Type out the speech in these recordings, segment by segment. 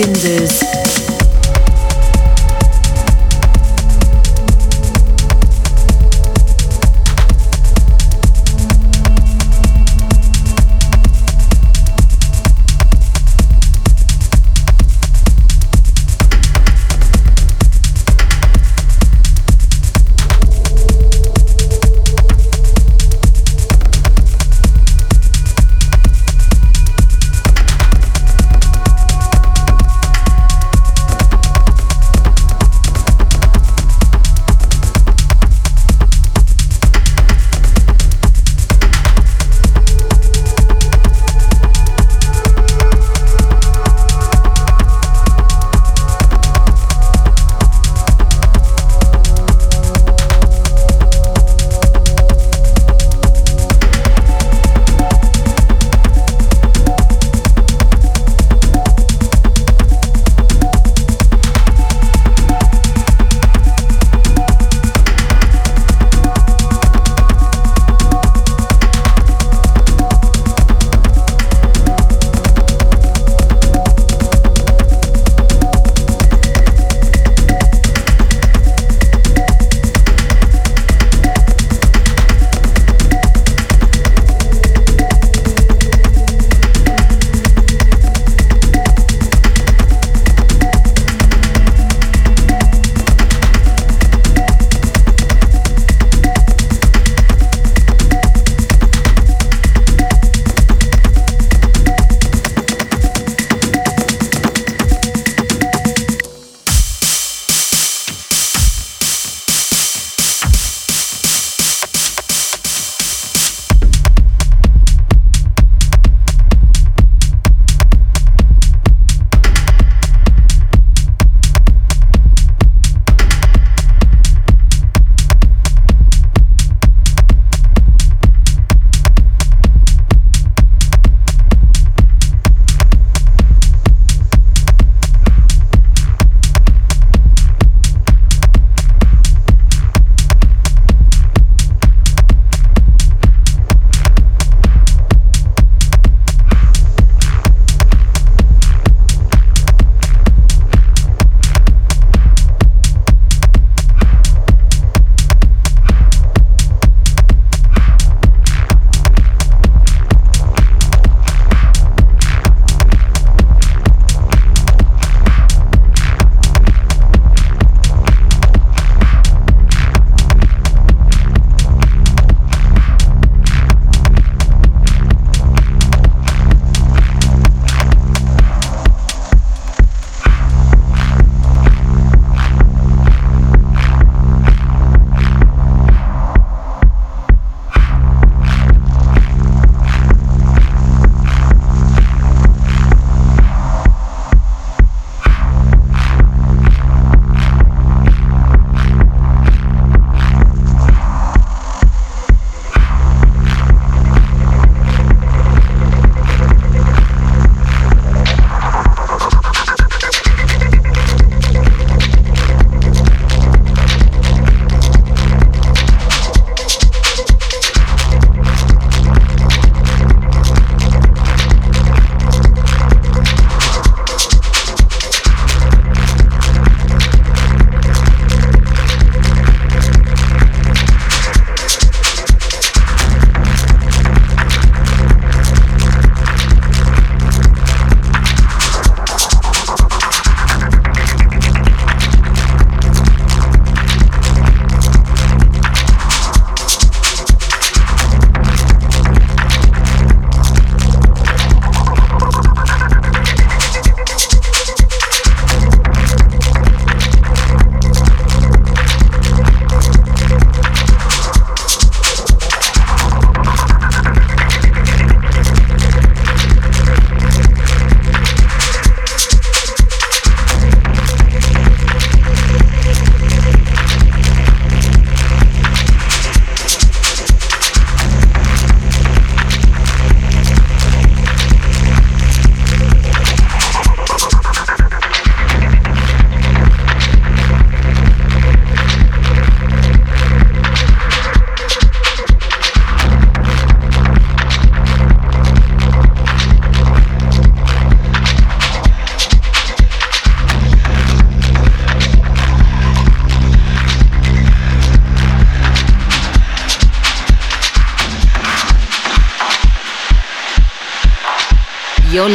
Vildan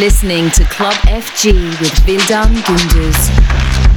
listening to Club FG with Vildan Gunduz.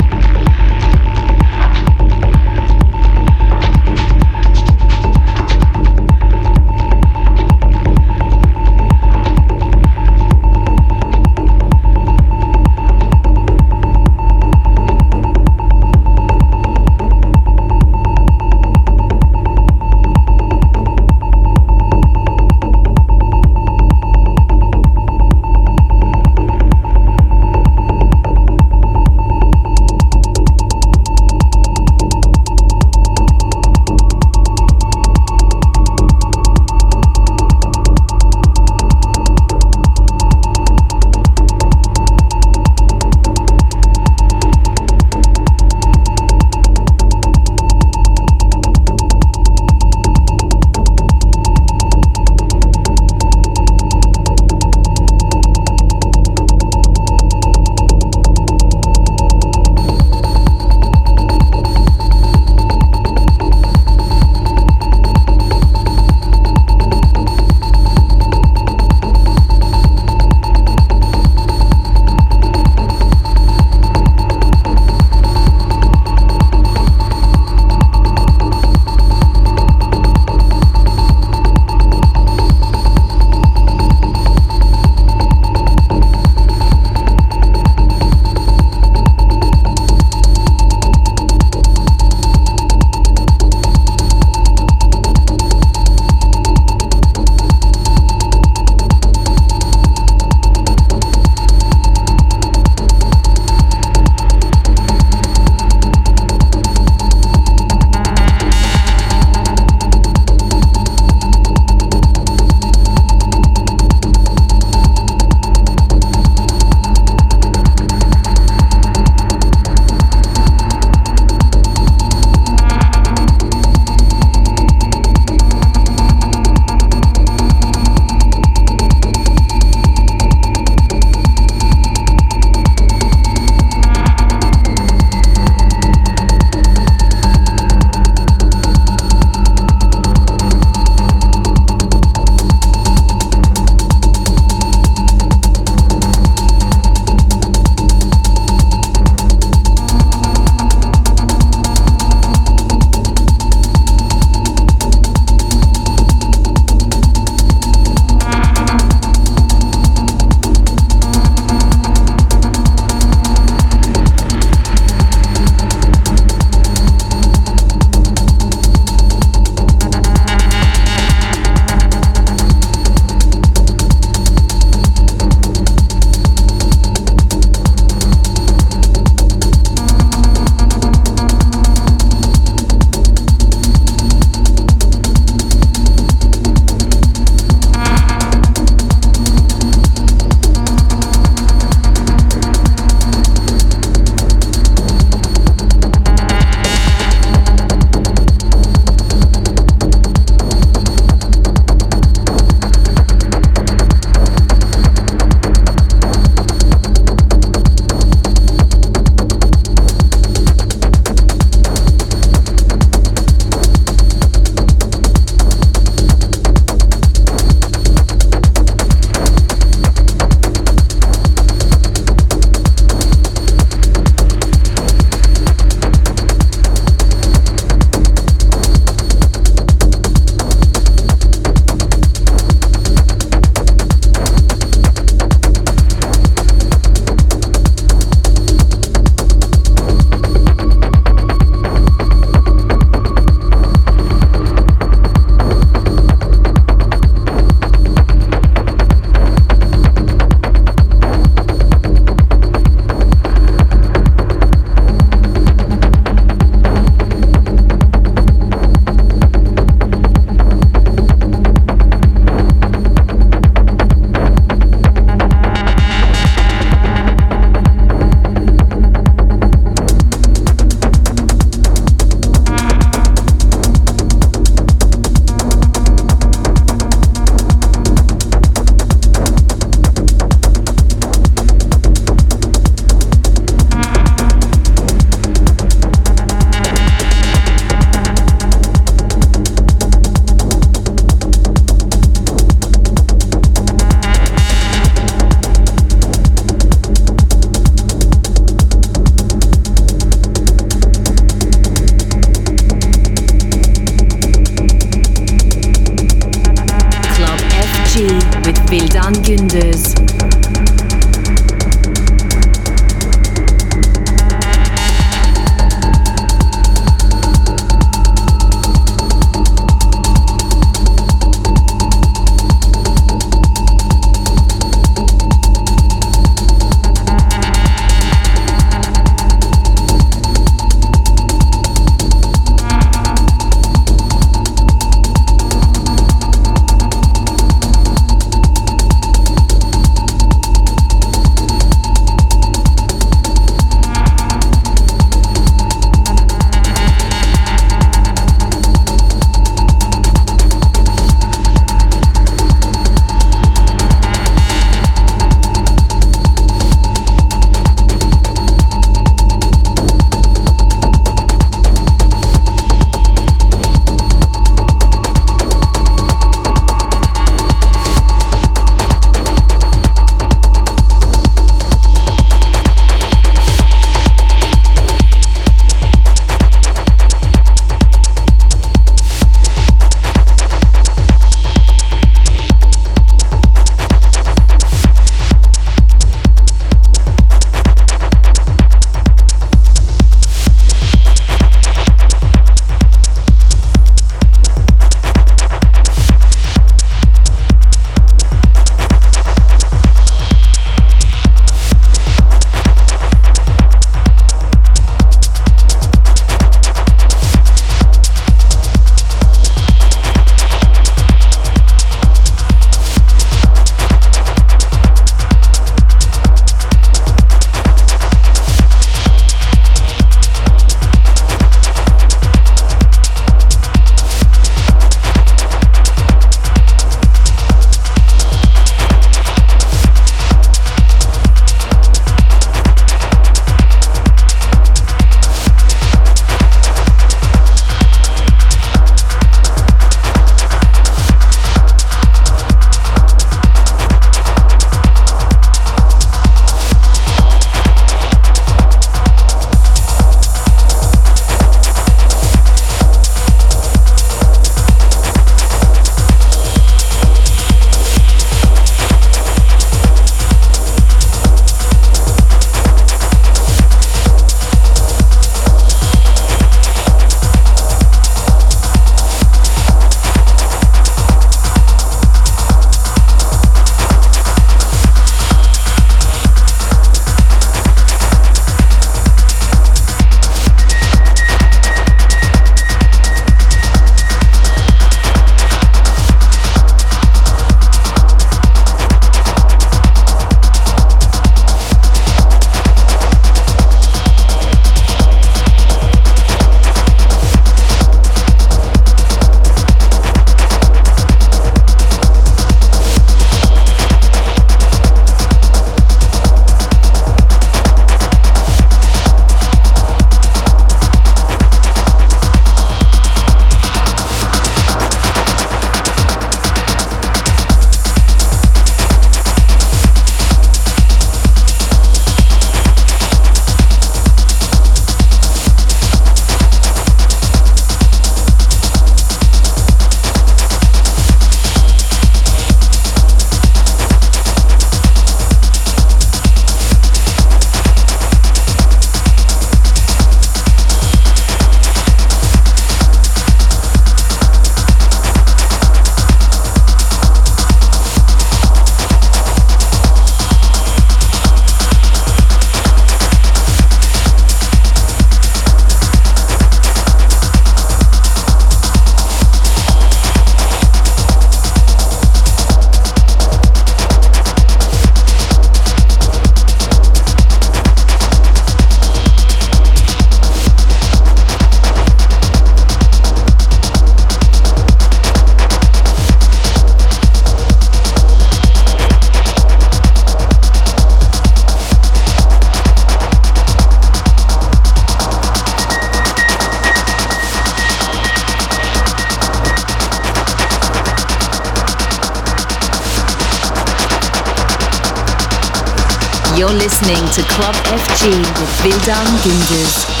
FG with Vildan Gündüz.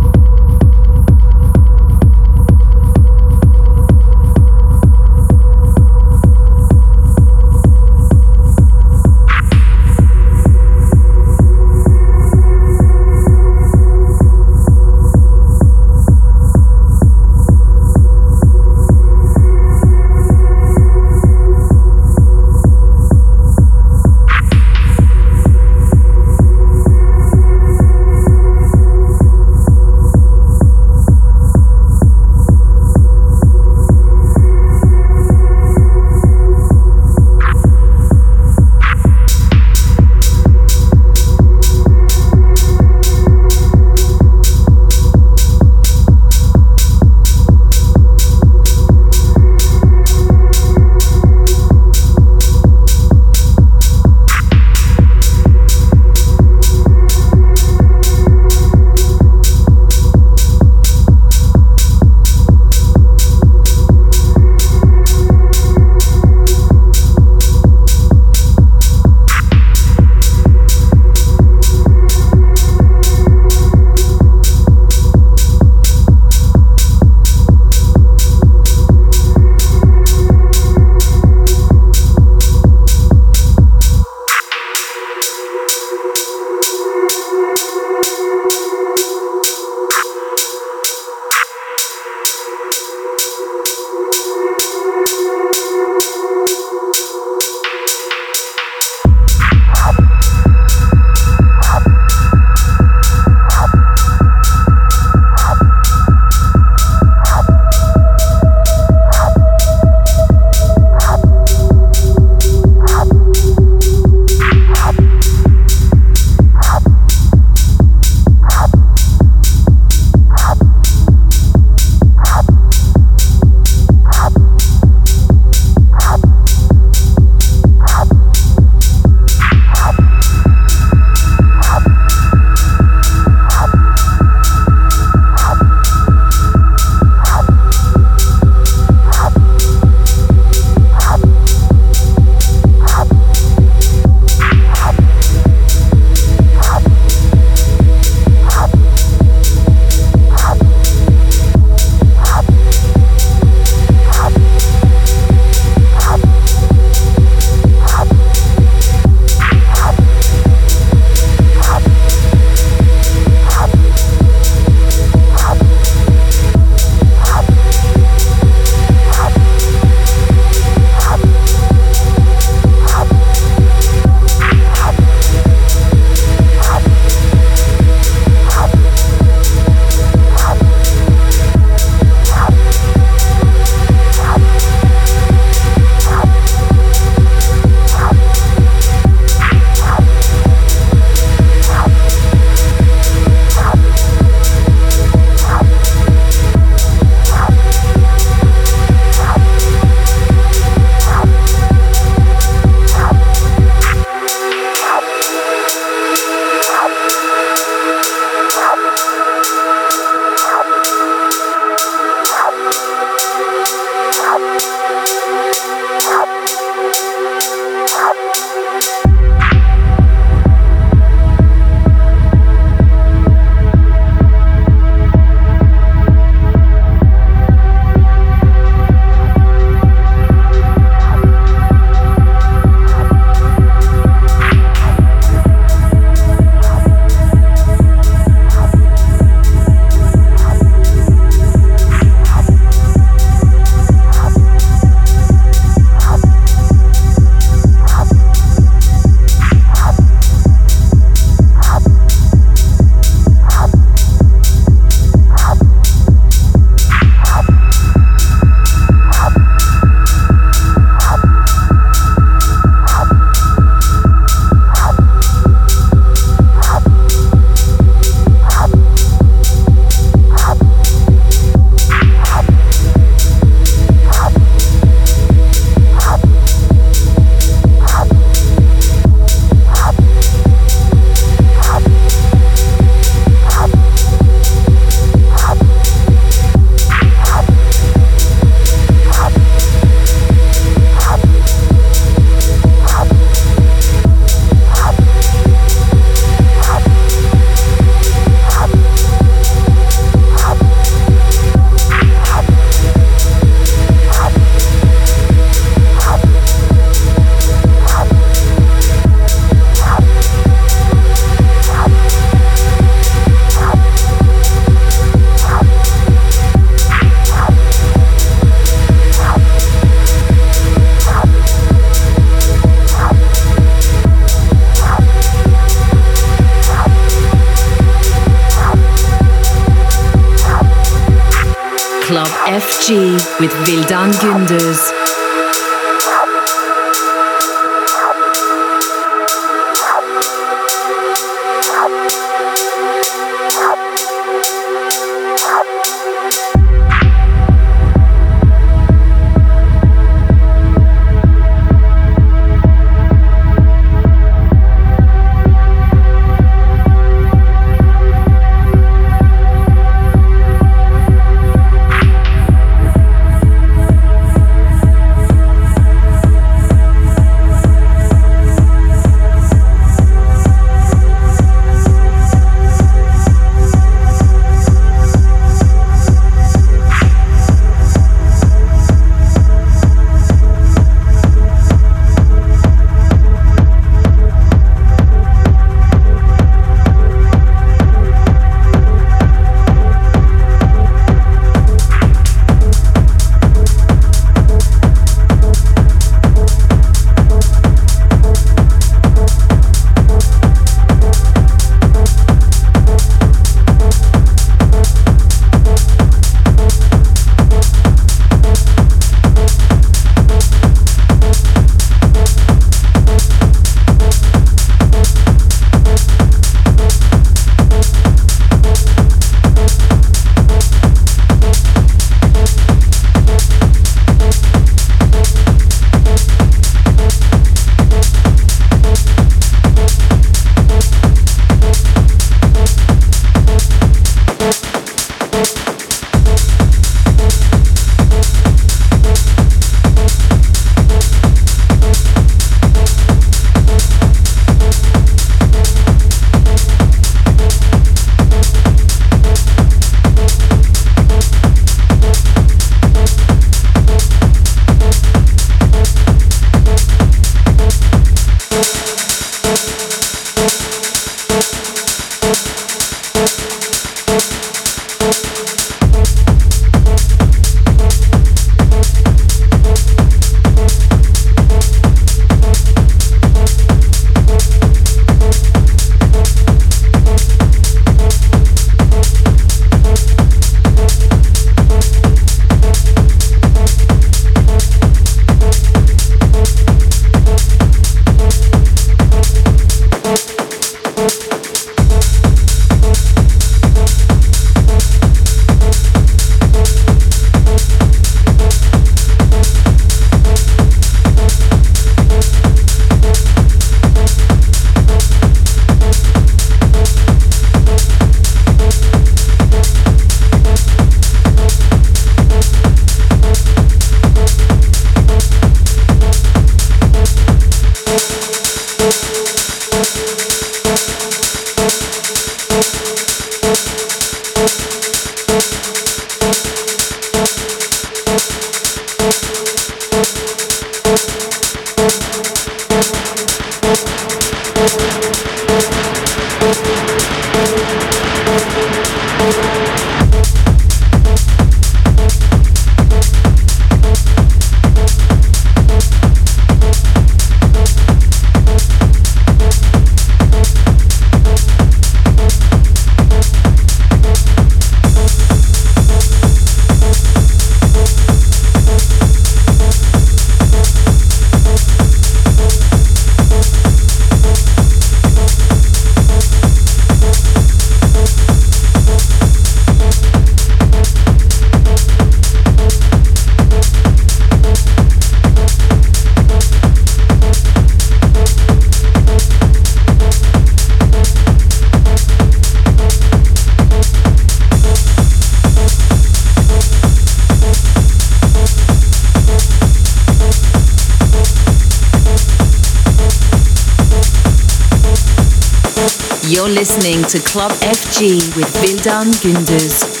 Listening to Club FG with Vildan Gündüz.